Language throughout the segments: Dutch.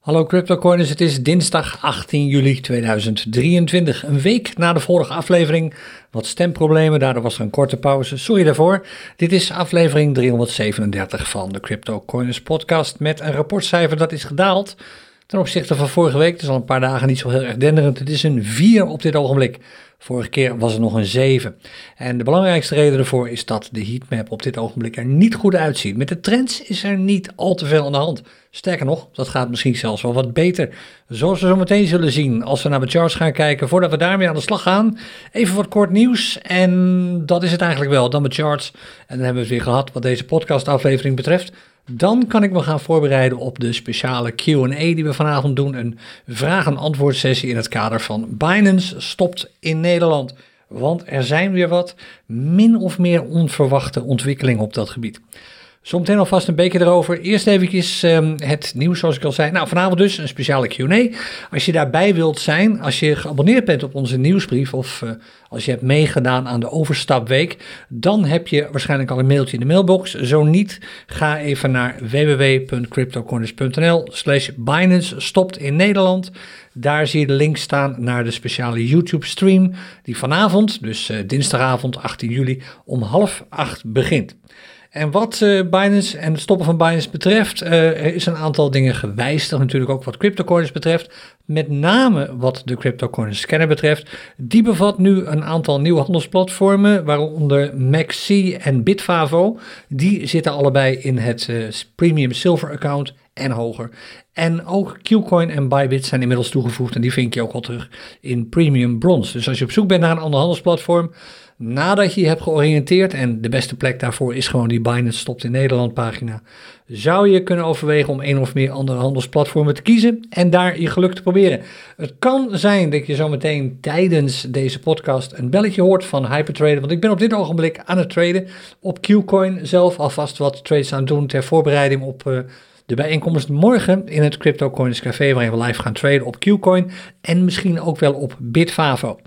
Hallo CryptoCoiners, het is dinsdag 18 juli 2023, een week na de vorige aflevering. Wat stemproblemen, daardoor was er een korte pauze, sorry daarvoor. Dit is aflevering 337 van de CryptoCoiners podcast met een rapportcijfer dat is gedaald ten opzichte van vorige week. Het is al een paar dagen niet zo heel erg denderend, het is een 4 op dit ogenblik. Vorige keer was het nog een 7. En de belangrijkste reden daarvoor is dat de heatmap op dit ogenblik er niet goed uitziet. Met de trends is er niet al te veel aan de hand. Sterker nog, dat gaat misschien zelfs wel wat beter. Zoals we zo meteen zullen zien als we naar de charts gaan kijken. Voordat we daarmee aan de slag gaan, even wat kort nieuws. En dat is het eigenlijk wel, dan de charts. En dan hebben we het weer gehad wat deze podcastaflevering betreft. Dan kan ik me gaan voorbereiden op de speciale QA die we vanavond doen. Een vraag-en-antwoord sessie in het kader van Binance stopt in Nederland. Want er zijn weer wat min of meer onverwachte ontwikkelingen op dat gebied. Zometeen alvast een beetje erover. Eerst eventjes um, het nieuws zoals ik al zei. Nou, vanavond dus een speciale Q&A. Als je daarbij wilt zijn, als je geabonneerd bent op onze nieuwsbrief of uh, als je hebt meegedaan aan de overstapweek, dan heb je waarschijnlijk al een mailtje in de mailbox. Zo niet, ga even naar www.cryptocorners.nl slash Binance stopt in Nederland. Daar zie je de link staan naar de speciale YouTube stream die vanavond, dus uh, dinsdagavond 18 juli, om half acht begint. En wat uh, Binance en het stoppen van Binance betreft, uh, er is een aantal dingen gewijzigd, natuurlijk ook wat cryptocoins betreft. Met name wat de cryptocoins scanner betreft. Die bevat nu een aantal nieuwe handelsplatformen, waaronder Maxi en Bitfavo. Die zitten allebei in het uh, Premium Silver account en hoger. En ook Qcoin en Bybit zijn inmiddels toegevoegd en die vind je ook al terug in Premium Bronze. Dus als je op zoek bent naar een ander handelsplatform, nadat je je hebt georiënteerd, en de beste plek daarvoor is gewoon die Binance Stopt in Nederland pagina, zou je kunnen overwegen om een of meer andere handelsplatformen te kiezen en daar je geluk te proberen. Het kan zijn dat je zometeen tijdens deze podcast een belletje hoort van Hypertrader, want ik ben op dit ogenblik aan het traden op Qcoin zelf alvast wat trades aan het doen ter voorbereiding op... Uh, de bijeenkomst morgen in het Crypto Coins Café, waarin we live gaan traden op Qcoin en misschien ook wel op Bitfavo.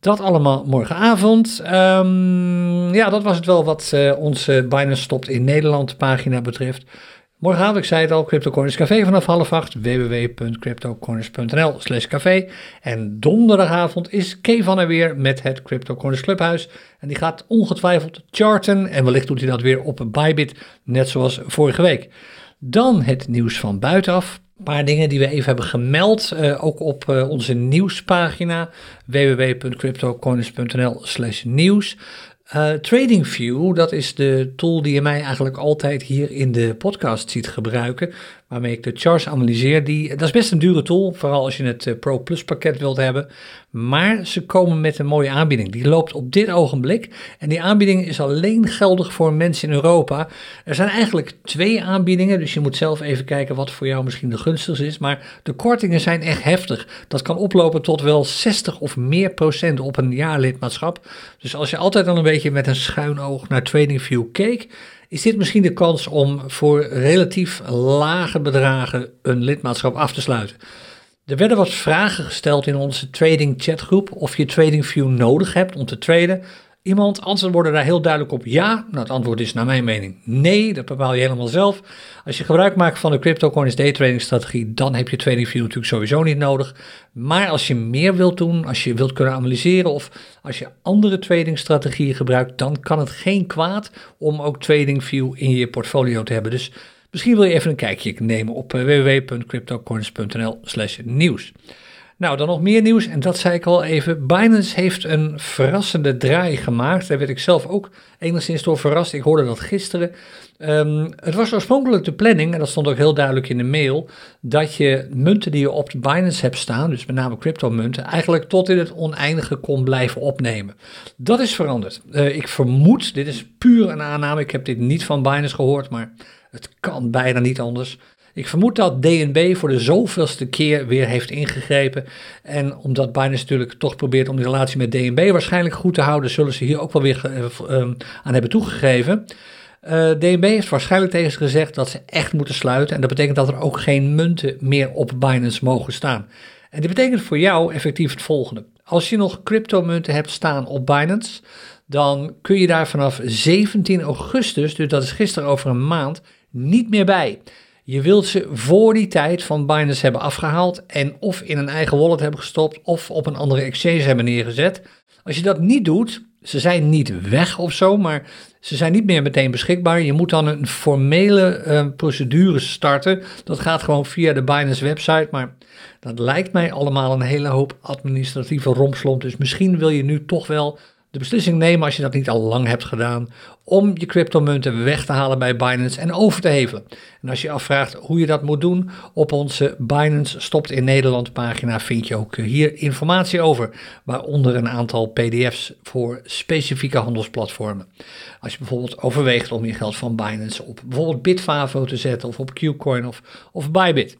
Dat allemaal morgenavond. Um, ja, dat was het wel wat uh, onze Binance Stopt in Nederland pagina betreft. Morgenavond, ik zei het al, CryptoCoins Café vanaf half acht, www.cryptocoins.nl slash café. En donderdagavond is Kevan er weer met het CryptoCoins Clubhuis. En die gaat ongetwijfeld charten en wellicht doet hij dat weer op Bybit, net zoals vorige week. Dan het nieuws van buitenaf. Paar dingen die we even hebben gemeld, uh, ook op uh, onze nieuwspagina www.cryptocoins.nl slash nieuws. Uh, TradingView, dat is de tool die je mij eigenlijk altijd hier in de podcast ziet gebruiken, waarmee ik de charts analyseer. Die, dat is best een dure tool, vooral als je het Pro Plus pakket wilt hebben. Maar ze komen met een mooie aanbieding. Die loopt op dit ogenblik en die aanbieding is alleen geldig voor mensen in Europa. Er zijn eigenlijk twee aanbiedingen, dus je moet zelf even kijken wat voor jou misschien de gunstigste is. Maar de kortingen zijn echt heftig. Dat kan oplopen tot wel 60 of meer procent op een jaarlidmaatschap. Dus als je altijd al een beetje met een schuin oog naar TradingView keek, is dit misschien de kans om voor relatief lage bedragen een lidmaatschap af te sluiten. Er werden wat vragen gesteld in onze trading chatgroep of je TradingView nodig hebt om te traden. Iemand antwoordde daar heel duidelijk op ja. Nou, het antwoord is naar mijn mening nee, dat bepaal je helemaal zelf. Als je gebruik maakt van de CryptoCoins daytrading strategie, dan heb je TradingView natuurlijk sowieso niet nodig. Maar als je meer wilt doen, als je wilt kunnen analyseren of als je andere tradingstrategieën gebruikt, dan kan het geen kwaad om ook TradingView in je portfolio te hebben. Dus Misschien wil je even een kijkje nemen op eh, www.cryptocoins.nl slash nieuws. Nou, dan nog meer nieuws en dat zei ik al even. Binance heeft een verrassende draai gemaakt. Daar werd ik zelf ook enigszins door verrast. Ik hoorde dat gisteren. Um, het was oorspronkelijk de planning, en dat stond ook heel duidelijk in de mail, dat je munten die je op Binance hebt staan, dus met name cryptomunten, eigenlijk tot in het oneindige kon blijven opnemen. Dat is veranderd. Uh, ik vermoed, dit is puur een aanname, ik heb dit niet van Binance gehoord, maar het kan bijna niet anders. Ik vermoed dat DNB voor de zoveelste keer weer heeft ingegrepen. En omdat Binance natuurlijk toch probeert om de relatie met DNB waarschijnlijk goed te houden, zullen ze hier ook wel weer uh, aan hebben toegegeven. Eh, DNB heeft waarschijnlijk tegen ze gezegd dat ze echt moeten sluiten. En dat betekent dat er ook geen munten meer op Binance mogen staan. En dit betekent voor jou effectief het volgende. Als je nog cryptomunten hebt staan op Binance, dan kun je daar vanaf 17 augustus, dus dat is gisteren over een maand, niet meer bij. Je wilt ze voor die tijd van Binance hebben afgehaald en of in een eigen wallet hebben gestopt of op een andere exchange hebben neergezet. Als je dat niet doet, ze zijn niet weg of zo, maar ze zijn niet meer meteen beschikbaar. Je moet dan een formele uh, procedure starten. Dat gaat gewoon via de Binance website, maar dat lijkt mij allemaal een hele hoop administratieve rompslomp. Dus misschien wil je nu toch wel de beslissing nemen, als je dat niet al lang hebt gedaan, om je cryptomunten weg te halen bij Binance en over te hevelen. En als je afvraagt hoe je dat moet doen, op onze Binance Stopt in Nederland pagina vind je ook hier informatie over, waaronder een aantal PDF's voor specifieke handelsplatformen. Als je bijvoorbeeld overweegt om je geld van Binance op bijvoorbeeld Bitfavo te zetten of op Qcoin of, of Bybit.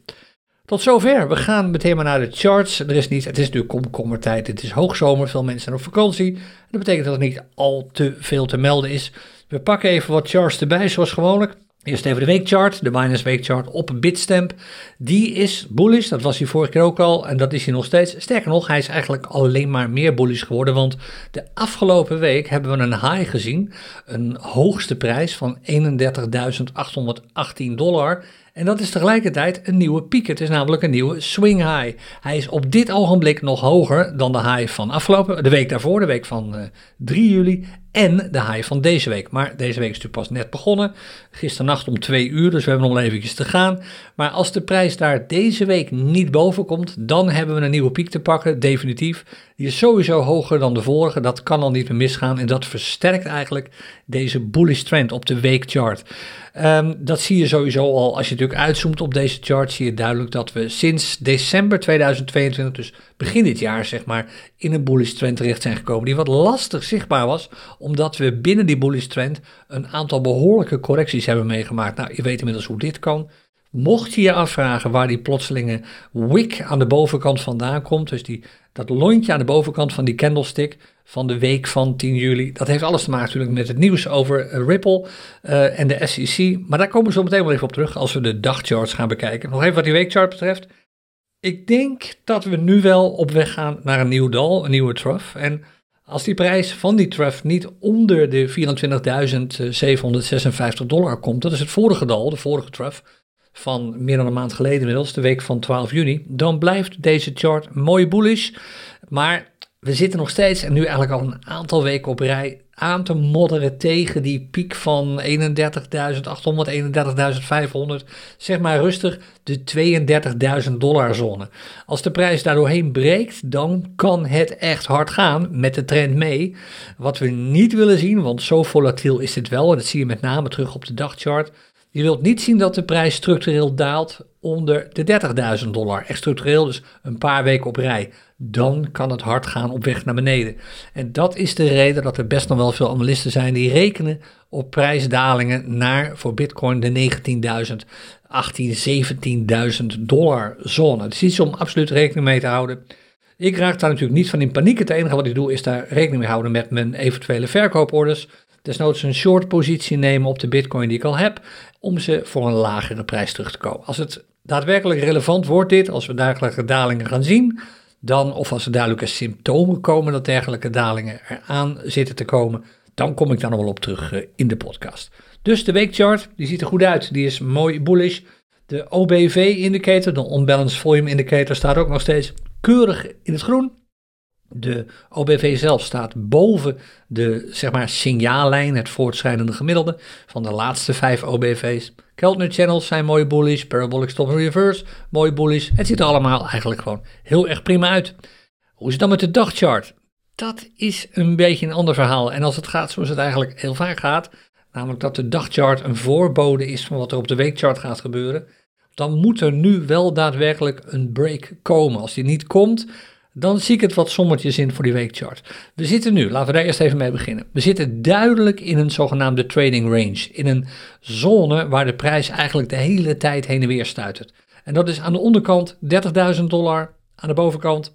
Tot zover. We gaan meteen maar naar de charts. Er is niet, het is natuurlijk komkommertijd. Het is hoogzomer. Veel mensen zijn op vakantie. Dat betekent dat er niet al te veel te melden is. We pakken even wat charts erbij, zoals gewoonlijk. Eerst even de weekchart, de minus weekchart op Bitstamp. Die is bullish, dat was hij vorige keer ook al en dat is hij nog steeds. Sterker nog, hij is eigenlijk alleen maar meer bullish geworden, want de afgelopen week hebben we een high gezien. Een hoogste prijs van 31.818 dollar. En dat is tegelijkertijd een nieuwe piek. Het is namelijk een nieuwe swing high. Hij is op dit ogenblik nog hoger dan de high van afgelopen, de week daarvoor, de week van uh, eh, 3 juli en de high van deze week. Maar deze week is natuurlijk pas net begonnen. Gisternacht om 2 uur, dus we hebben nog eventjes te gaan. Maar als de prijs daar deze week niet boven komt, dan hebben we een nieuwe piek te pakken, definitief. Die is sowieso hoger dan de vorige, dat kan al niet meer misgaan. En dat versterkt eigenlijk deze bullish trend op de weekchart. Um, dat zie je sowieso al, als je natuurlijk uitzoomt op deze chart, zie je duidelijk dat we sinds december 2022, dus begin dit jaar zeg maar, in een bullish trend terecht zijn gekomen. Die wat lastig zichtbaar was, omdat we binnen die bullish trend een aantal behoorlijke correcties hebben meegemaakt. Nou, je weet inmiddels hoe dit kan. Mocht je je afvragen waar die plotselinge wick aan de bovenkant vandaan komt, dus die, dat lontje aan de bovenkant van die candlestick van de week van 10 juli, dat heeft alles te maken natuurlijk met het nieuws over eh, Ripple uh, en de SEC. Maar daar komen we zo meteen wel even op terug als we de dagcharts gaan bekijken. Nog even wat die weekchart betreft. Ik denk dat we nu wel op weg gaan naar een nieuw dal, een nieuwe trough. En als die prijs van die trough niet onder de 24.756 dollar komt, dat is het vorige dal, de vorige trough, van meer dan een maand geleden inmiddels, de week van 12 juni, dan blijft deze chart mooi bullish. Maar we zitten nog steeds, en nu eigenlijk al een aantal weken op rij, aan te modderen tegen die piek van 31.800, 31.500. Zeg maar rustig de 32.000 dollar zone. Als de prijs daardoorheen breekt, dan kan het echt hard gaan met de trend mee. Wat we niet willen zien, want zo volatiel is het wel, en dat zie je met name terug op de dagchart. Je wilt niet zien dat de prijs structureel daalt onder de 30.000 dollar. Echt structureel, dus een paar weken op rij. Dan kan het hard gaan op weg naar beneden. En dat is de reden dat er best nog wel veel analisten zijn die rekenen op prijsdalingen naar voor Bitcoin de 19.000, 18.000, 17.000 dollar zone. Het is iets om absoluut rekening mee te houden. Ik raak daar natuurlijk niet van in paniek. Het enige wat ik doe is daar rekening mee houden met mijn eventuele verkooporders desnoods een short positie nemen op de bitcoin die ik al heb, om ze voor een lagere prijs terug te kopen. Als het daadwerkelijk relevant wordt dit, als we dergelijke dalingen gaan zien, dan, of als er duidelijke symptomen komen dat dergelijke dalingen eraan zitten te komen, dan kom ik daar nog wel op terug eh, in de podcast. Dus de weekchart, die ziet er goed uit, die is mooi bullish. De OBV-indicator, de Unbalanced Volume Indicator, staat ook nog steeds keurig in het groen. De OBV zelf staat boven de zeg maar, signaallijn, het voortschrijdende gemiddelde van de laatste vijf OBV's. Keltner channels zijn mooi bullish, parabolic stop reverse, mooi bullish. Het ziet er allemaal eigenlijk gewoon heel erg prima uit. Hoe is het dan met de dagchart? Dat is een beetje een ander verhaal. En als het gaat zoals het eigenlijk heel vaak gaat, namelijk dat de dagchart een voorbode is van wat er op de weekchart gaat gebeuren, dan moet er nu wel daadwerkelijk een break komen. Als die niet komt, dan zie ik het wat sommetjes in voor die weekchart. We zitten nu, laten we daar eerst even mee beginnen. We zitten duidelijk in een zogenaamde trading range. In een zone waar de prijs eigenlijk de hele tijd heen en weer stuitert. En dat is aan de onderkant 30.000 dollar, aan de bovenkant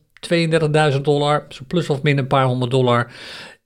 32.000 dollar, zo plus of min een paar honderd dollar.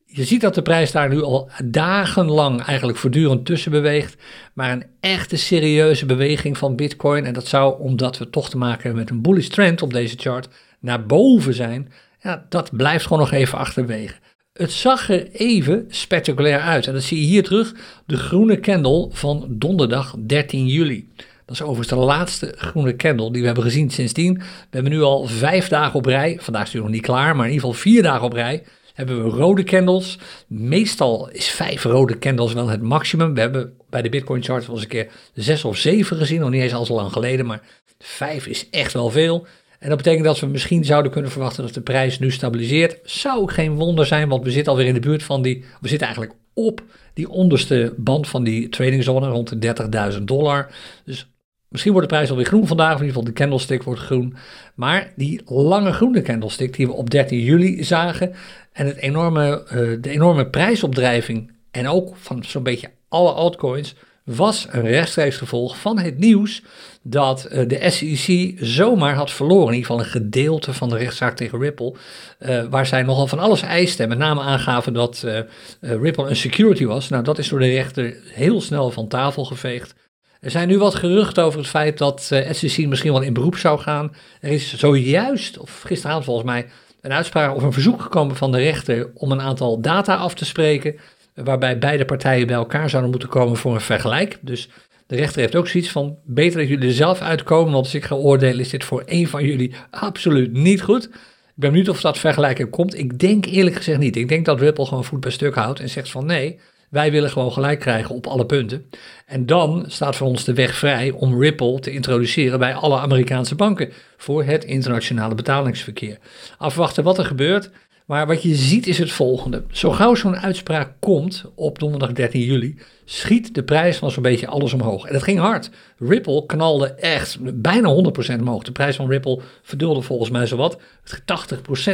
Je ziet dat de prijs daar nu al dagenlang eigenlijk voortdurend tussen beweegt. Maar een echte serieuze beweging van Bitcoin. En dat zou, omdat we toch te maken hebben met een bullish trend op deze chart, naar boven zijn, ja, dat blijft gewoon nog even achterwege. Het zag er even spectaculair uit. En dat zie je hier terug, de groene candle van donderdag 13 juli. Dat is overigens de laatste groene candle die we hebben gezien sindsdien. We hebben nu al vijf dagen op rij. Vandaag is het nog niet klaar, maar in ieder geval vier dagen op rij. Hebben we rode candles. Meestal is vijf rode candles wel het maximum. We hebben bij de Bitcoin chart wel eens een keer zes of zeven gezien. Nog niet eens al zo lang geleden, maar vijf is echt wel veel. En dat betekent dat we misschien zouden kunnen verwachten dat de prijs nu stabiliseert. Zou geen wonder zijn, want we zitten alweer in de buurt van die. We zitten eigenlijk op die onderste band van die tradingzone rond de 30.000 dollar. Dus misschien wordt de prijs alweer groen vandaag, in ieder geval de candlestick wordt groen. Maar die lange groene candlestick die we op 13 juli zagen en het enorme, uh, de enorme prijsopdrijving en ook van zo'n beetje alle altcoins was een rechtstreeks gevolg van het nieuws dat uh, de SEC zomaar had verloren. In ieder geval een gedeelte van de rechtszaak tegen Ripple. Uh, waar zij nogal van alles eisten. Met name aangaven dat uh, Ripple een security was. Nou, dat is door de rechter heel snel van tafel geveegd. Er zijn nu wat geruchten over het feit dat SEC misschien wel in beroep zou gaan. Er is zojuist, of gisteravond volgens mij, een uitspraak of een verzoek gekomen van de rechter om een aantal data af te spreken waarbij beide partijen bij elkaar zouden moeten komen voor een vergelijk. Dus de rechter heeft ook zoiets van, beter dat jullie er zelf uitkomen, want als ik ga oordelen is dit voor één van jullie absoluut niet goed. Ik ben benieuwd of dat vergelijking komt. Ik denk eerlijk gezegd niet. Ik denk dat Ripple gewoon voet bij stuk houdt en zegt van nee, wij willen gewoon gelijk krijgen op alle punten. En dan staat voor ons de weg vrij om Ripple te introduceren bij alle Amerikaanse banken voor het internationale betalingsverkeer. Afwachten wat er gebeurt. Maar wat je ziet is het volgende. Zo gauw zo'n uitspraak komt op donderdag 13 juli, schiet de prijs van zo'n beetje alles omhoog. En dat ging hard. Ripple knalde echt bijna 100% omhoog. De prijs van Ripple verdulde volgens mij zowat. 80%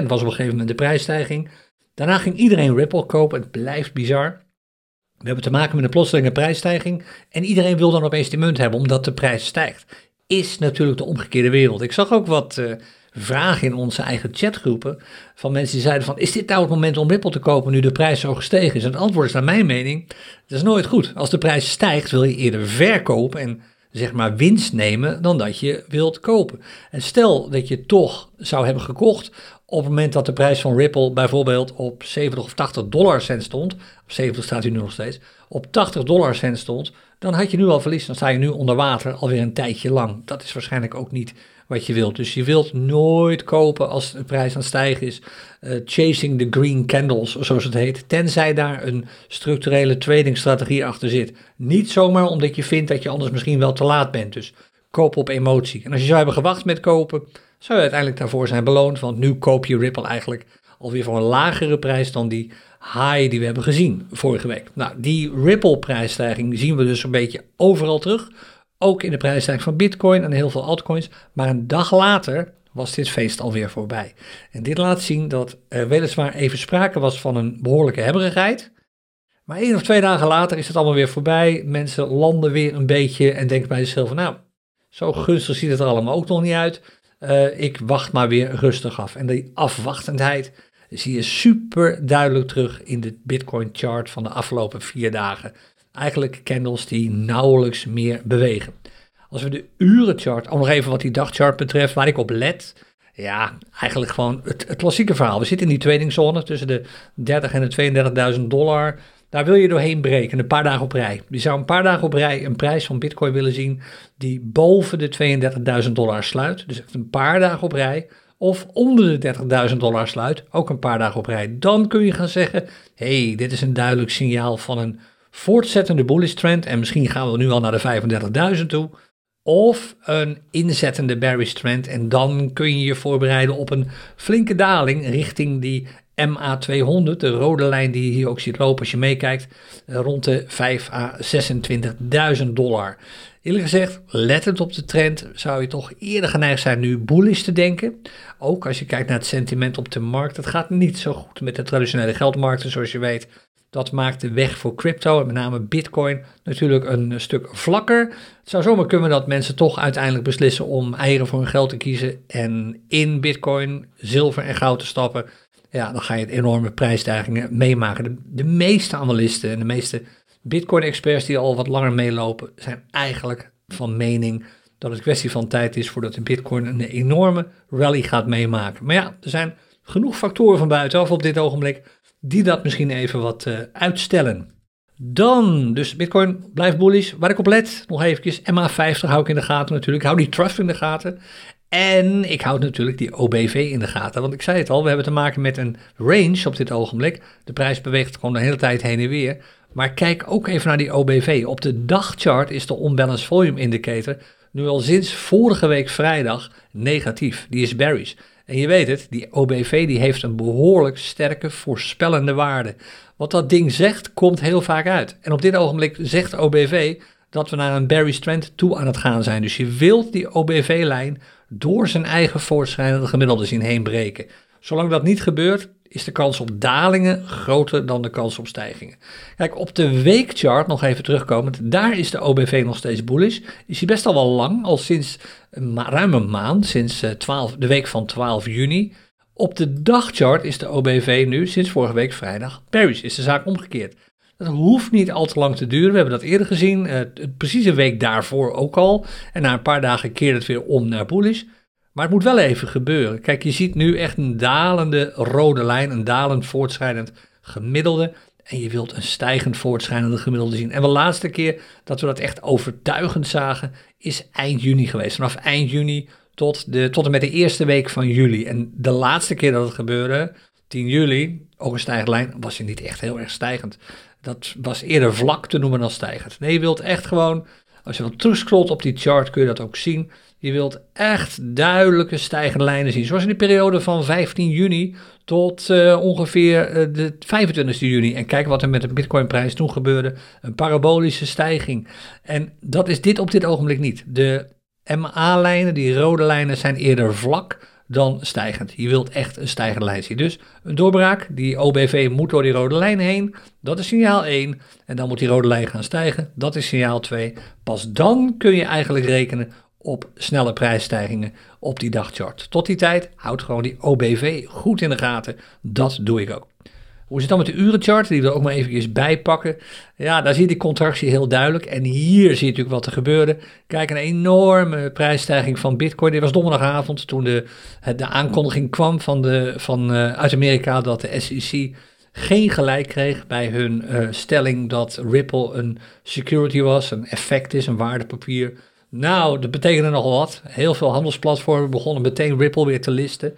was op een gegeven moment de prijsstijging. Daarna ging iedereen Ripple kopen. Het blijft bizar. We hebben te maken met een plotselinge prijsstijging. En iedereen wil dan opeens die munt hebben omdat de prijs stijgt. Is natuurlijk de omgekeerde wereld. Ik zag ook wat... Uh, vragen in onze eigen chatgroepen van mensen die zeiden van, is dit nou het moment om Ripple te kopen nu de prijs zo gestegen is? En het antwoord is naar mijn mening, dat is nooit goed. Als de prijs stijgt wil je eerder verkopen en zeg maar winst nemen dan dat je wilt kopen. En stel dat je toch zou hebben gekocht op het moment dat de prijs van Ripple bijvoorbeeld op 70 of 80 dollar cent stond, op 70 staat hij nu nog steeds, op 80 dollar cent stond, dan had je nu al verlies. Dan sta je nu onder water alweer een tijdje lang. Dat is waarschijnlijk ook niet wat je wilt. Dus je wilt nooit kopen als de prijs aan het stijgen is. Uh, chasing the green candles, zoals het heet. Tenzij daar een structurele tradingstrategie achter zit. Niet zomaar omdat je vindt dat je anders misschien wel te laat bent. Dus koop op emotie. En als je zou hebben gewacht met kopen, zou je uiteindelijk daarvoor zijn beloond. Want nu koop je Ripple eigenlijk alweer voor een lagere prijs dan die high die we hebben gezien vorige week. Nou, die Ripple prijsstijging zien we dus een beetje overal terug. Ook in de prijsstijging van Bitcoin en heel veel altcoins. Maar een dag later was dit feest alweer voorbij. En dit laat zien dat er weliswaar even sprake was van een behoorlijke hebberigheid. Maar één of twee dagen later is het allemaal weer voorbij. Mensen landen weer een beetje en denken bij zichzelf van nou, zo gunstig ziet het er allemaal ook nog niet uit. Uh, ik wacht maar weer rustig af. En die afwachtendheid zie je super duidelijk terug in de Bitcoin chart van de afgelopen vier dagen eigenlijk candles die nauwelijks meer bewegen. Als we de urenchart, ook nog even wat die dagchart betreft, waar ik op let, ja, eigenlijk gewoon het, klassieke verhaal. We zitten in die tradingzone tussen de 30 en de 32.000 dollar. Daar wil je doorheen breken, een paar dagen op rij. Je zou een paar dagen op rij een prijs van Bitcoin willen zien die boven de 32.000 dollar sluit. Dus een paar dagen op rij. Of onder de 30.000 dollar sluit, ook een paar dagen op rij. Dan kun je gaan zeggen: hey, dit is een duidelijk signaal van een voortzettende bullish trend en misschien gaan we nu al naar de 35.000 toe. Of een inzettende bearish trend en dan kun je je voorbereiden op een flinke daling richting die MA200, de rode lijn die je hier ook ziet lopen als je meekijkt, rond de 5 à 26.000 dollar. Eerlijk gezegd, lettend op de trend, zou je toch eerder geneigd zijn nu bullish te denken. Ook als je kijkt naar het sentiment op de markt. Het gaat niet zo goed met de traditionele geldmarkten, zoals je weet. Dat maakt de weg voor crypto en met name Bitcoin natuurlijk een stuk vlakker. Het zou zomaar kunnen dat mensen toch uiteindelijk beslissen om eieren voor hun geld te kiezen en in Bitcoin, zilver en goud te stappen. Ja, dan ga je enorme prijsstijgingen meemaken. De meeste analisten en de meeste Bitcoin-experts die al wat langer meelopen, zijn eigenlijk van mening dat het kwestie van tijd is voordat de Bitcoin een enorme rally gaat meemaken. Maar ja, er zijn genoeg factoren van buitenaf op dit ogenblik die dat misschien even wat uh, uitstellen. Dan, dus Bitcoin blijft bullish. Waar ik op let, nog eventjes, MA50 hou ik in de gaten natuurlijk. Ik hou die trust in de gaten. En ik houd natuurlijk die OBV in de gaten. Want ik zei het al, we hebben te maken met een range op dit ogenblik. De prijs beweegt gewoon de hele tijd heen en weer. Maar kijk ook even naar die OBV. Op de dagchart is de Unbalanced Volume Indicator nu al sinds vorige week vrijdag negatief. Die is bearish. En je weet het, die OBV die heeft een behoorlijk sterke voorspellende waarde. Wat dat ding zegt, komt heel vaak uit. En op dit ogenblik zegt OBV dat we naar een bearish trend toe aan het gaan zijn. Dus je wilt die OBV-lijn door zijn eigen voortschrijdende gemiddelde zien heen breken. Zolang dat niet gebeurt, is de kans op dalingen groter dan de kans op stijgingen. Kijk, op de weekchart, nog even terugkomend, daar is de OBV nog steeds bullish. Is hij best al wel lang, al sinds ruim een maand, sinds 12, eh, de week van 12 juni. Op de dagchart is de OBV nu, sinds vorige week vrijdag, bearish. Is de zaak omgekeerd. Dat hoeft niet al te lang te duren. We hebben dat eerder gezien, uh, precies een week daarvoor ook al. En na een paar dagen keert het weer om naar bullish. Maar het moet wel even gebeuren. Kijk, je ziet nu echt een dalende rode lijn, een dalend voortschrijdend gemiddelde. En je wilt een stijgend voortschrijdende gemiddelde zien. En de laatste keer dat we dat echt overtuigend zagen, is eind juni geweest. Vanaf eind juni tot, de, tot en met de eerste week van juli. En de laatste keer dat het gebeurde, 10 juli, ook een stijgende lijn, was hij niet echt heel erg stijgend. Dat was eerder vlak te noemen dan stijgend. Nee, je wilt echt gewoon, als je wat terugscrollt op die chart, kun je dat ook zien. Je wilt echt duidelijke stijgende lijnen zien. Zoals in de periode van 15 juni tot uh, ongeveer uh, de 25 juni. En kijk wat er met de Bitcoinprijs toen gebeurde. Een parabolische stijging. En dat is dit op dit ogenblik niet. De MA-lijnen, die rode lijnen, zijn eerder vlak dan stijgend. Je wilt echt een stijgende lijn zien. Dus een doorbraak, die OBV moet door die rode lijn heen. Dat is signaal 1. En dan moet die rode lijn gaan stijgen. Dat is signaal 2. Pas dan kun je eigenlijk rekenen op snelle prijsstijgingen op die dagchart. Tot die tijd houd gewoon die OBV goed in de gaten. Dat doe ik ook. Hoe zit het dan met de urenchart? Die we er ook maar even bijpakken. Ja, daar zie je die contractie heel duidelijk. En hier zie je natuurlijk wat er gebeurde. Kijk, een enorme prijsstijging van Bitcoin. Dit was donderdagavond toen de, de aankondiging kwam van de, van, uh, uit Amerika dat de SEC geen gelijk kreeg bij hun uh, stelling dat Ripple een security was, een effect is, een waardepapier. Nou, dat betekende nogal wat. Heel veel handelsplatformen begonnen meteen Ripple weer te listen.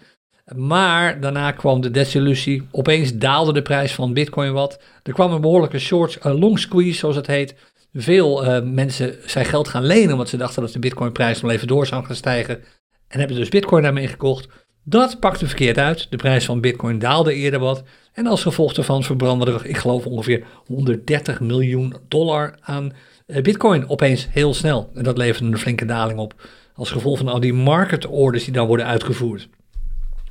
Maar daarna kwam de desillusie. Opeens daalde de prijs van Bitcoin wat. Er kwam een behoorlijke short, een long squeeze zoals het heet. Veel uh, mensen zijn geld gaan lenen omdat ze dachten dat de Bitcoinprijs nog even door zou gaan stijgen. En hebben dus Bitcoin daarmee gekocht. Dat pakte verkeerd uit. De prijs van Bitcoin daalde eerder wat. En als gevolg daarvan verbrandde er, ik geloof, ongeveer 130 miljoen dollar aan eh, Bitcoin opeens heel snel. En dat levert een flinke daling op. Als gevolg van al die market orders die dan worden uitgevoerd.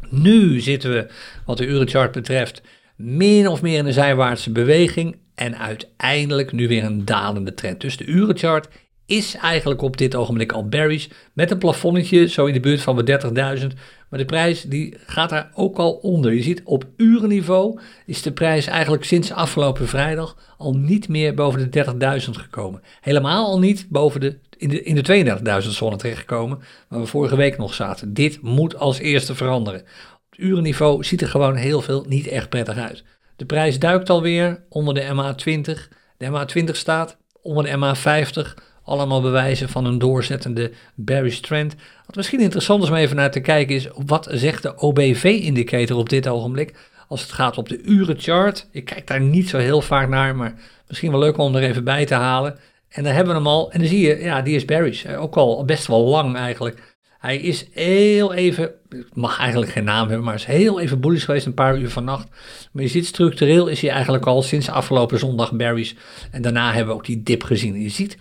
Nu zitten we, wat de urenchart betreft, min of meer in een zijwaartse beweging. En uiteindelijk nu weer een dalende trend. Dus de urenchart is eigenlijk op dit ogenblik al bearish. Met een plafonnetje zo in de buurt van de 30.000. Maar de prijs die gaat daar ook al onder. Je ziet op urenniveau is de prijs eigenlijk sinds afgelopen vrijdag al niet meer boven de 30.000 gekomen. Helemaal al niet boven de, in de, in de 32.000 zone terechtgekomen, waar we vorige week nog zaten. Dit moet als eerste veranderen. Op urenniveau ziet er gewoon heel veel niet echt prettig uit. De prijs duikt alweer onder de MA20. De MA20 staat onder de MA50 allemaal bewijzen van een doorzettende bearish trend. Wat misschien interessant is om even naar te kijken is, wat zegt de OBV-indicator op dit ogenblik? Als het gaat op de urenchart. Ik kijk daar niet zo heel vaak naar, maar misschien wel leuk om er even bij te halen. En dan hebben we hem al. En dan zie je, ja, die is. Eh, ook al best wel lang eigenlijk. Hij is heel even, mag eigenlijk geen naam hebben, maar is heel even bullish geweest, een paar uur vannacht. Maar je ziet structureel is hij eigenlijk al sinds afgelopen zondag bearish. En daarna hebben we ook die dip gezien. je ziet,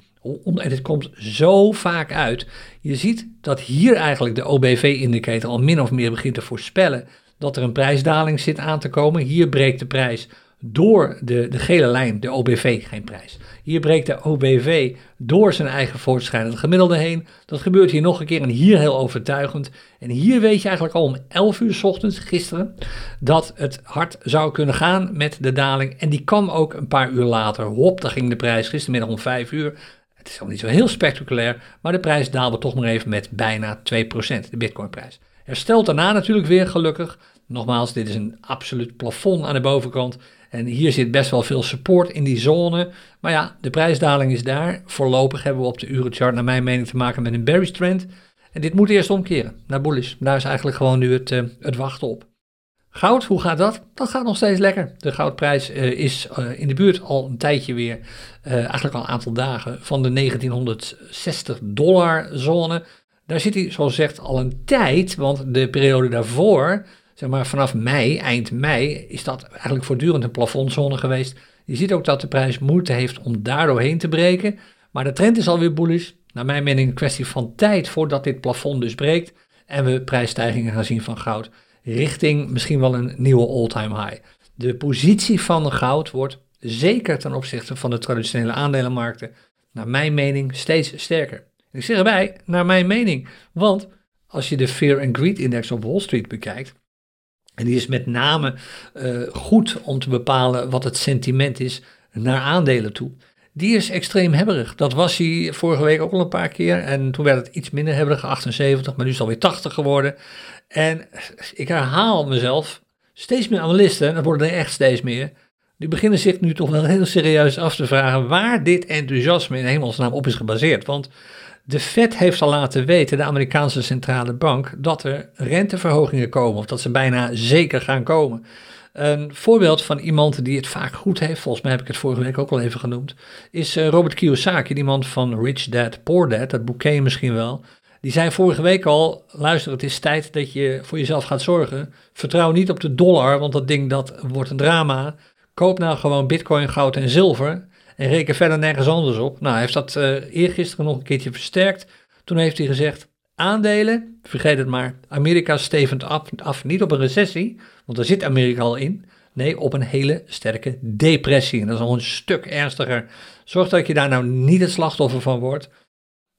en het komt zo vaak uit. Je ziet dat hier eigenlijk de OBV-indicator al min of meer begint te voorspellen dat er een prijsdaling zit aan te komen. Hier breekt de prijs door de, de gele lijn, de OBV, geen prijs. Hier breekt de OBV door zijn eigen voortschrijdende gemiddelde heen. Dat gebeurt hier nog een keer en hier heel overtuigend. En hier weet je eigenlijk al om 11 uur s ochtends, gisteren, dat het hard zou kunnen gaan met de daling. En die kwam ook een paar uur later. Hop, daar ging de prijs gistermiddag om 5 uur het is al niet zo heel spectaculair, maar de prijs daalde toch maar even met bijna 2%, de bitcoinprijs. Herstelt daarna natuurlijk weer gelukkig Nogmaals, dit is een absoluut plafond aan de bovenkant. En hier zit best wel veel support in die zone. Maar ja, de prijsdaling is daar. Voorlopig hebben we op de urenchart naar mijn mening te maken met een bearish trend. En dit moet eerst omkeren naar bullish. Daar is eigenlijk gewoon nu het, uh, het wachten op. Goud, hoe gaat dat? Dat gaat nog steeds lekker. De goudprijs uh, is uh, in de buurt al een tijdje weer, eigenlijk al een aantal dagen, van de 1960 dollar zone. Daar zit hij, zoals gezegd, al een tijd, want de periode daarvoor, zeg maar vanaf mei, eind mei, is dat eigenlijk voortdurend een plafondzone geweest. Je ziet ook dat de prijs moeite heeft om daar doorheen te breken, maar de trend is alweer bullish. Naar mijn mening een kwestie van tijd voordat dit plafond dus breekt en we prijsstijgingen gaan zien van goud richting misschien wel een nieuwe all-time high. De positie van goud wordt zeker ten opzichte van de traditionele aandelenmarkten, naar mijn mening, steeds sterker. Ik zeg erbij, naar mijn mening, want als je de Fear and Greed Index op Wall Street bekijkt, en die is met name uh, goed om te bepalen wat het sentiment is naar aandelen toe. Die is extreem hebberig. Dat was hij vorige week ook al een paar keer. En toen werd het iets minder hebberig, 78, maar nu is het alweer 80 geworden. En ik herhaal mezelf, steeds meer analisten, en dat worden er echt steeds meer, die beginnen zich nu toch wel heel serieus af te vragen waar dit enthousiasme in hemelsnaam op is gebaseerd. Want de Fed heeft al laten weten, de Amerikaanse centrale bank, dat er renteverhogingen komen, of dat ze bijna zeker gaan komen. Een voorbeeld van iemand die het vaak goed heeft, volgens mij heb ik het vorige week ook al even genoemd, is eh, Robert Kiyosaki, die man van Rich Dad, Poor Dad, dat boekje misschien wel. Die zei vorige week al, luister, het is tijd dat je voor jezelf gaat zorgen. Vertrouw niet op de dollar, want dat ding dat wordt een drama. Koop nou gewoon bitcoin, goud en zilver en reken verder nergens anders op. Nou, hij heeft dat uh, eergisteren nog een keertje versterkt. Toen heeft hij gezegd, aandelen, vergeet het maar, Amerika stevend af, niet op een recessie, want daar zit Amerika al in. Nee, op een hele sterke depressie. En dat is al een stuk ernstiger. Zorg dat je daar nou niet het slachtoffer van wordt.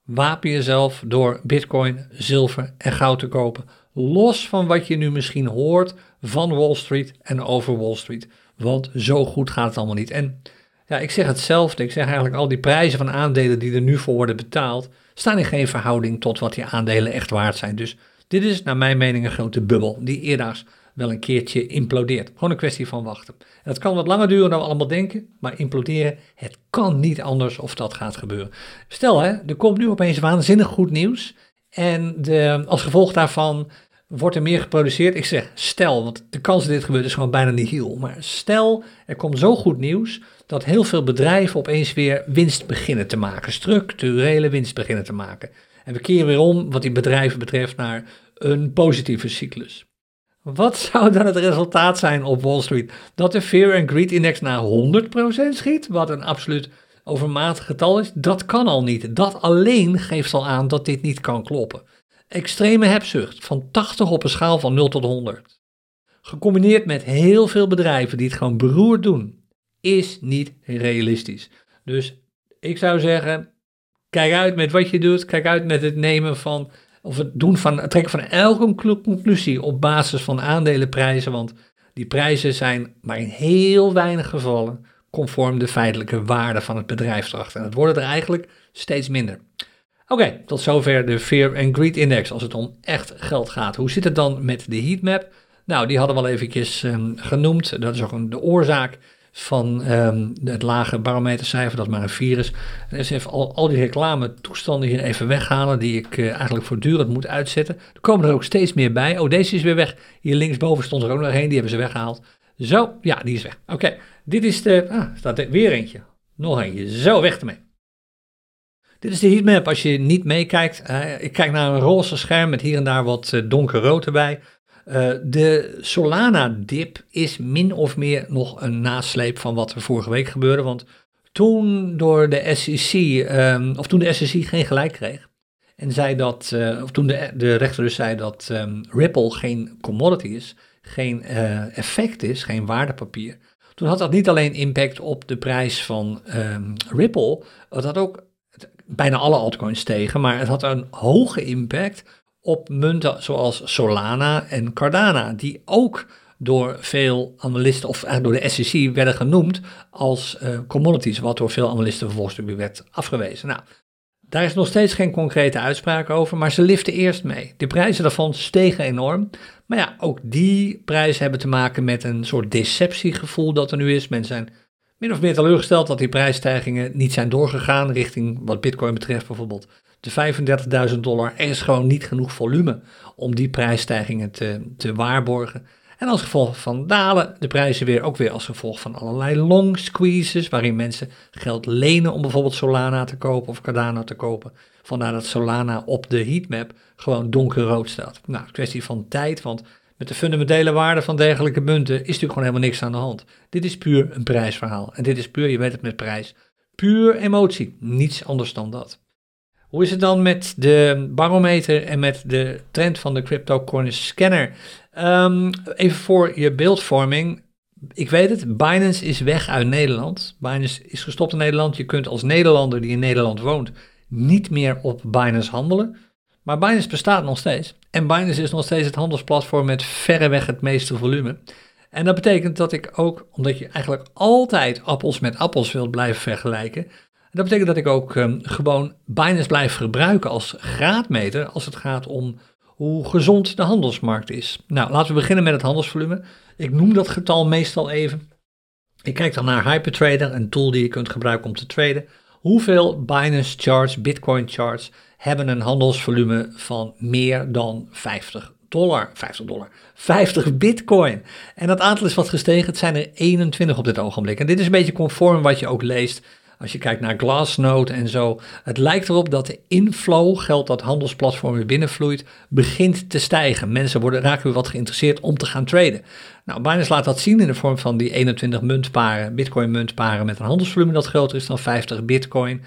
Wapen jezelf door bitcoin, zilver en goud te kopen. Los van wat je nu misschien hoort van Wall Street en over Wall Street. Want zo goed gaat het allemaal niet. En ja, ik zeg hetzelfde. Ik zeg eigenlijk al die prijzen van aandelen die er nu voor worden betaald, staan in geen verhouding tot wat die aandelen echt waard zijn. Dus dit is naar mijn mening een grote bubbel die eerdaags wel een keertje implodeert. Gewoon een kwestie van wachten. En dat kan wat langer duren dan we allemaal denken, maar imploderen, het kan niet anders of dat gaat gebeuren. Stel hè, er komt nu opeens waanzinnig goed nieuws en de, als gevolg daarvan wordt er meer geproduceerd. Ik zeg stel, want de kans dat dit gebeurt is gewoon bijna niet heel. Maar stel, er komt zo goed nieuws dat heel veel bedrijven opeens weer winst beginnen te maken. Structurele winst beginnen te maken. En we keren weer om, wat die bedrijven betreft, naar een positieve cyclus. Wat zou dan het resultaat zijn op Wall Street? Dat de Fear and Greed Index naar 100% schiet, wat een absoluut overmatig getal is? Dat kan al niet. Dat alleen geeft al aan dat dit niet kan kloppen. Extreme hebzucht van 80 op een schaal van 0 tot 100. Gecombineerd met heel veel bedrijven die het gewoon beroerd doen, is niet realistisch. Dus ik zou zeggen, kijk uit met wat je doet. Kijk uit met het nemen van, of het doen van, het trekken van elke conclusie op basis van aandelenprijzen. Want die prijzen zijn maar in heel weinig gevallen conform de feitelijke waarde van het bedrijf. En het worden er eigenlijk steeds minder. Oké, tot zover de Fear and Greed Index als het om echt geld gaat. Hoe zit het dan met de heatmap? Nou, die hadden we al eventjes um, genoemd. Dat is ook een, de oorzaak van um, het lage barometercijfer, dat is maar een virus. En dus even al, al die reclame toestanden hier even weghalen, die ik uh, eigenlijk voortdurend moet uitzetten. Er komen er ook steeds meer bij. Oh, deze is weer weg. Hier linksboven stond er ook nog een, die hebben ze weggehaald. Zo, ja, die is weg. Oké, dit is de, ah, staat er weer eentje. Nog eentje, zo, weg ermee. Dit is de heatmap. Als je niet meekijkt, uh, ik kijk naar een roze scherm met hier en daar wat uh, donkerrood erbij. Uh, de Solana-dip is min of meer nog een nasleep van wat er vorige week gebeurde. Want toen door de SEC, um, of toen de SEC geen gelijk kreeg, en zei dat, of toen de, de rechter dus zei dat um, Ripple geen commodity is, geen effect is, geen waardepapier. Toen had dat niet alleen impact op de prijs van um, Ripple, het had ook bijna alle altcoins stegen, maar het had een hoge impact op munten zoals Solana en Cardano, die ook door veel analisten, of eigenlijk door de SEC, werden genoemd als uh, commodities, wat door veel analisten vervolgens weer werd afgewezen. Nou, Daar is nog steeds geen concrete uitspraak over, maar ze liften eerst mee. De prijzen daarvan stegen enorm. Maar ja, ook die prijzen hebben te maken met een soort deceptiegevoel dat er nu is. Mensen zijn min of meer teleurgesteld dat die prijsstijgingen niet zijn doorgegaan richting wat Bitcoin betreft bijvoorbeeld de 35.000 dollar. Er is gewoon niet genoeg volume om die prijsstijgingen te, te waarborgen. En als gevolg van dalen de prijzen weer ook weer als gevolg van allerlei long squeezes, waarin mensen geld lenen om bijvoorbeeld Solana te kopen of Cardano te kopen. Vandaar dat Solana op de heatmap gewoon donkerrood staat. Nou, kwestie van tijd, want met de fundamentele waarde van dergelijke munten is natuurlijk gewoon helemaal niks aan de hand. Dit is puur een prijsverhaal. En dit is puur, je weet het met prijs, puur emotie. Niets anders dan dat. Hoe is het dan met de barometer en met de trend van de CryptoCoin scanner? Um, even voor je beeldvorming. Ik weet het, Binance is weg uit Nederland. Binance is gestopt in Nederland. Je kunt als Nederlander die in Nederland woont niet meer op Binance handelen. Maar Binance bestaat nog steeds. En Binance is nog steeds het handelsplatform met verreweg het meeste volume. En dat betekent dat ik ook, omdat je eigenlijk altijd appels met appels wilt blijven vergelijken, dat betekent dat ik ook um, gewoon Binance blijf gebruiken als graadmeter als het gaat om hoe gezond de handelsmarkt is. Nou, laten we beginnen met het handelsvolume. Ik noem dat getal meestal even. Ik kijk dan naar Hypertrader, een tool die je kunt gebruiken om te traden. Hoeveel Binance charts, Bitcoin charts hebben een handelsvolume van meer dan 50 dollar, 50 dollar, 50 bitcoin. En dat aantal is wat gestegen, het zijn er 21 op dit ogenblik. En dit is een beetje conform wat je ook leest als je kijkt naar Glassnode en zo, het lijkt erop dat de inflow, geld dat handelsplatform weer binnenvloeit, begint te stijgen. Mensen worden, raken weer wat geïnteresseerd om te gaan traden. Nou, Binance laat dat zien in de vorm van die 21 muntparen, bitcoin muntparen met een handelsvolume dat groter is dan 50 bitcoin.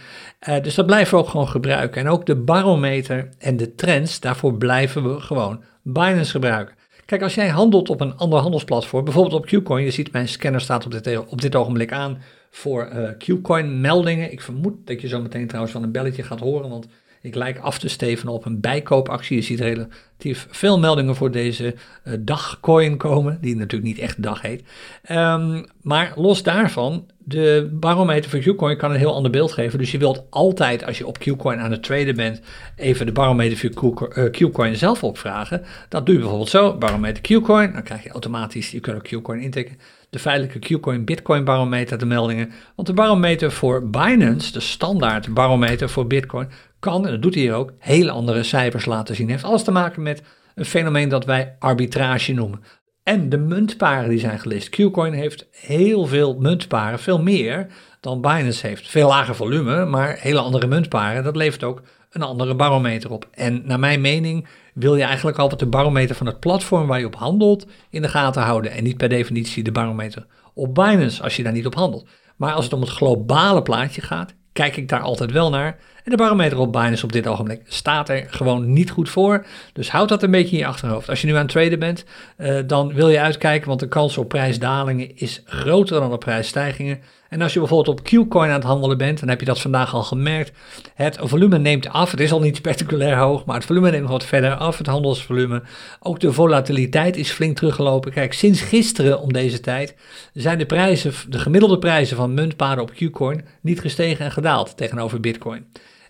Uh, dus dat blijven we ook gewoon gebruiken. En ook de barometer en de trends, daarvoor blijven we gewoon Binance gebruiken. Kijk, als jij handelt op een ander handelsplatform, bijvoorbeeld op Qcoin, je ziet mijn scanner staat op dit, op dit ogenblik aan voor uh, Qcoin meldingen. Ik vermoed dat je zo meteen trouwens van een belletje gaat horen, want ik lijk af te steven op een bijkoopactie. Je ziet relatief veel meldingen voor deze uh, dagcoin komen, die natuurlijk niet echt dag heet. Um, maar los daarvan, de barometer voor Qcoin kan een heel ander beeld geven. Dus je wilt altijd, als je op Qcoin aan het traden bent, even de barometer voor eh, Qcoin zelf opvragen. Dat doe je bijvoorbeeld zo, barometer Qcoin. Dan krijg je automatisch, je kunt ook Qcoin intikken de feitelijke Qcoin Bitcoin barometer de meldingen. Want de barometer voor Binance, de standaard barometer voor Bitcoin, kan, en dat doet hij hier ook, hele andere cijfers laten zien. Heeft alles te maken met een fenomeen dat wij arbitrage noemen. En de muntparen die zijn gelist. Qcoin heeft heel veel muntparen, veel meer dan Binance heeft. Veel lager volume, maar hele andere muntparen. Dat levert ook een andere barometer op. En naar mijn mening wil je eigenlijk altijd de barometer van het platform waar je op handelt in de gaten houden. En niet per definitie de barometer op Binance als je daar niet op handelt. Maar als het om het globale plaatje gaat, kijk ik daar altijd wel naar. En de barometer op Binance op dit ogenblik staat er gewoon niet goed voor. Dus houd dat een beetje in je achterhoofd. Als je nu aan het traden bent, uh, dan wil je uitkijken, want de kans op prijsdalingen is groter dan op prijsstijgingen. En als je bijvoorbeeld op Qcoin aan het handelen bent, dan heb je dat vandaag al gemerkt. Het volume neemt af. Het is al niet spectaculair hoog, maar het volume neemt wat verder af, het handelsvolume. Ook de volatiliteit is flink teruggelopen. Kijk, sinds gisteren om deze tijd zijn de prijzen, de gemiddelde prijzen van muntparen op Qcoin niet gestegen en gedaald tegenover Bitcoin.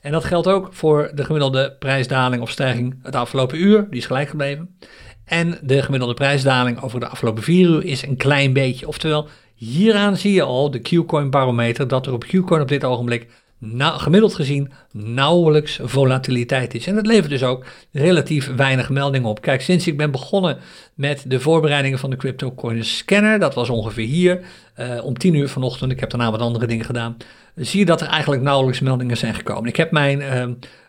En dat geldt ook voor de gemiddelde prijsdaling of stijging het afgelopen uur, die is gelijk gebleven. En de gemiddelde prijsdaling over de afgelopen vier uur is een klein beetje. Oftewel, hieraan zie je al de Qcoin barometer dat er op Qcoin op dit ogenblik nou, gemiddeld gezien nauwelijks volatiliteit is. En dat levert dus ook relatief weinig meldingen op. Kijk, sinds ik ben begonnen met de voorbereidingen van de CryptoCoin Scanner, dat was ongeveer hier, uh, om 10 uur vanochtend, ik heb daarna wat andere dingen gedaan, zie je dat er eigenlijk nauwelijks meldingen zijn gekomen. Ik heb mijn uh,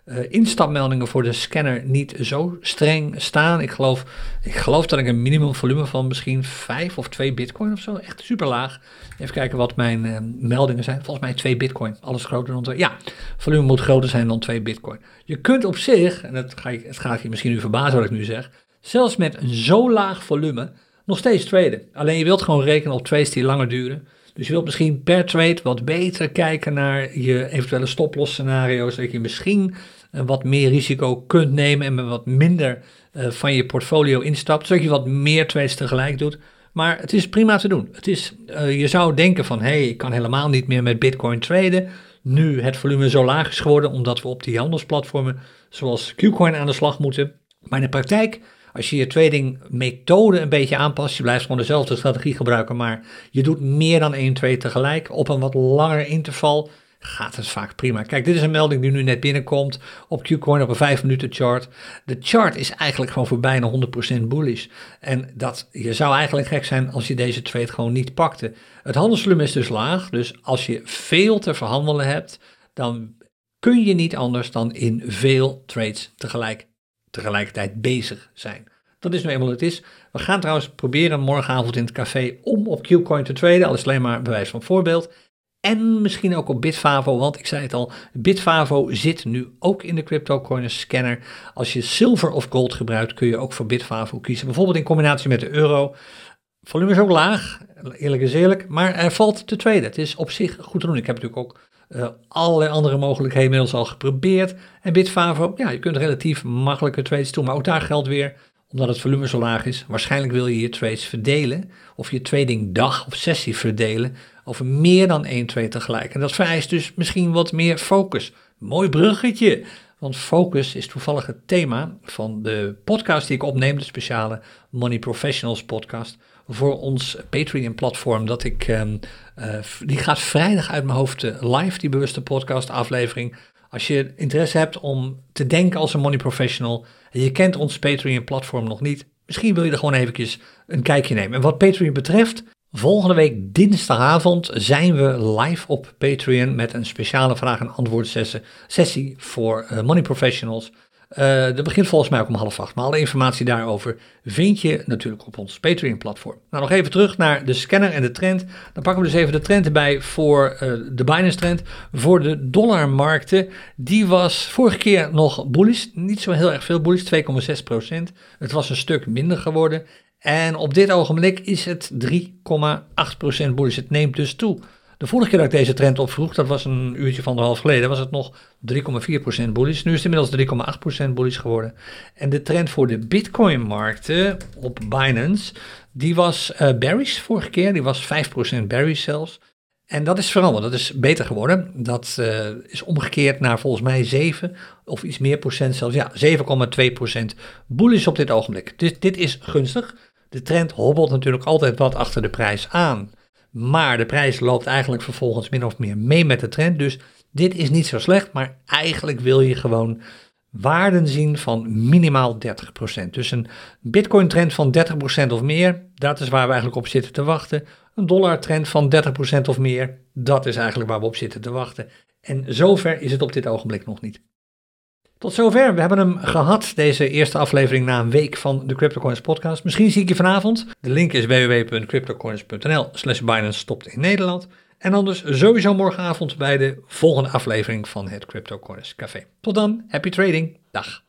uh, instapmeldingen voor de scanner niet zo streng staan. Ik geloof, ik geloof dat ik een minimum volume van misschien 5 of 2 bitcoin of zo, echt super laag. Even kijken wat mijn uh, meldingen zijn. Volgens mij 2 bitcoin, alles groter dan 2. Ja, volume moet groter zijn dan 2 bitcoin. Je kunt op zich, en het, ga je, het gaat je misschien nu verbazen wat ik nu zeg, zelfs met een zo laag volume nog steeds traden. Alleen je wilt gewoon rekenen op trades die langer duren. Dus je wilt misschien per trade wat beter kijken naar je eventuele stoploss scenario's. Dat je misschien uh, wat meer risico kunt nemen en met wat minder uh, van je portfolio instapt. Zodat je wat meer trades tegelijk doet. Maar het is prima te doen. Het is, uh, je zou denken van, hé, hey, ik kan helemaal niet meer met bitcoin traden. Nu het volume zo laag is geworden, omdat we op die handelsplatformen zoals Qcoin aan de slag moeten. Maar in de praktijk, als je je trading methode een beetje aanpast, je blijft gewoon dezelfde strategie gebruiken, maar je doet meer dan 1 trade tegelijk op een wat langer interval, gaat het vaak prima. Kijk, dit is een melding die nu net binnenkomt op Qcoin op een 5 minuten chart. De chart is eigenlijk gewoon voor bijna 100% bullish. En dat, je zou eigenlijk gek zijn als je deze trade gewoon niet pakte. Het handelsvolume is dus laag, dus als je veel te verhandelen hebt, dan kun je niet anders dan in veel trades tegelijk, tegelijkertijd bezig zijn. Dat is nu eenmaal het is. We gaan trouwens proberen morgenavond in het café om op Qcoin te traden. Al is alleen maar bewijs van voorbeeld. En misschien ook op Bitfavo, want ik zei het al, Bitfavo zit nu ook in de CryptoCoin scanner. Als je zilver of gold gebruikt, kun je ook voor Bitfavo kiezen. Bijvoorbeeld in combinatie met de euro. Volume is ook laag, eerlijk is eerlijk, maar er valt te tweede. Het is op zich goed te doen. Ik heb natuurlijk ook uh, allerlei andere mogelijkheden inmiddels al geprobeerd. En Bitfavo, ja, je kunt relatief makkelijke trades doen, maar ook daar geldt weer, omdat het volume zo laag is, waarschijnlijk wil je je trades verdelen, of je trading dag of sessie verdelen, over meer dan één trade tegelijk. En dat vereist dus misschien wat meer focus. Mooi bruggetje, want focus is toevallig het thema van de podcast die ik opneem, de speciale Money Professionals podcast voor ons Patreon-platform. Dat ik, um, uh, die gaat vrijdag uit mijn hoofd uh, live, die bewuste podcast-aflevering. Als je interesse hebt om te denken als een money professional en je kent ons Patreon-platform nog niet, misschien wil je er gewoon eventjes een kijkje nemen. En wat Patreon betreft, volgende week dinsdagavond zijn we live op Patreon met een speciale vraag- en antwoord sessie voor uh, money professionals. Uh, dat begint volgens mij ook om half acht. Maar alle informatie daarover vind je natuurlijk op ons Patreon-platform. Nou, nog even terug naar de scanner en de trend. Dan pakken we dus even de trend erbij voor uh, de Binance-trend. Voor de dollarmarkten. Die was vorige keer nog bullish. Niet zo heel erg veel bullish, 2,6% Het was een stuk minder geworden. En op dit ogenblik is het 3,8% bullish. Het neemt dus toe. De vorige keer dat ik deze trend opvroeg, dat was een uurtje van half geleden, was het nog 3,4% bullish. Nu is het inmiddels 3,8% bullish geworden. En de trend voor de Bitcoin-markten op Binance, die was uh, bearish vorige keer, die was 5% bearish zelfs. En dat is veranderd, dat is beter geworden. Dat uh, is omgekeerd naar volgens mij 7 of iets meer procent zelfs. Ja, 7,2% bullish op dit ogenblik. Dus dit is gunstig. De trend hobbelt natuurlijk altijd wat achter de prijs aan. Maar de prijs loopt eigenlijk vervolgens min of meer mee met de trend. Dus dit is niet zo slecht, maar eigenlijk wil je gewoon waarden zien van minimaal 30%. Dus een Bitcoin trend van 30% of meer, dat is waar we eigenlijk op zitten te wachten. Een dollar trend van 30% of meer, dat is eigenlijk waar we op zitten te wachten. En zover is het op dit ogenblik nog niet. Tot zover. We hebben hem gehad, deze eerste aflevering na een week van de CryptoCoins podcast. Misschien zie ik je vanavond. De link is www.cryptocoins.nl slash Binance stopt in Nederland. En anders sowieso morgenavond bij de volgende aflevering van het CryptoCoins Café. Tot dan, happy trading. Dag.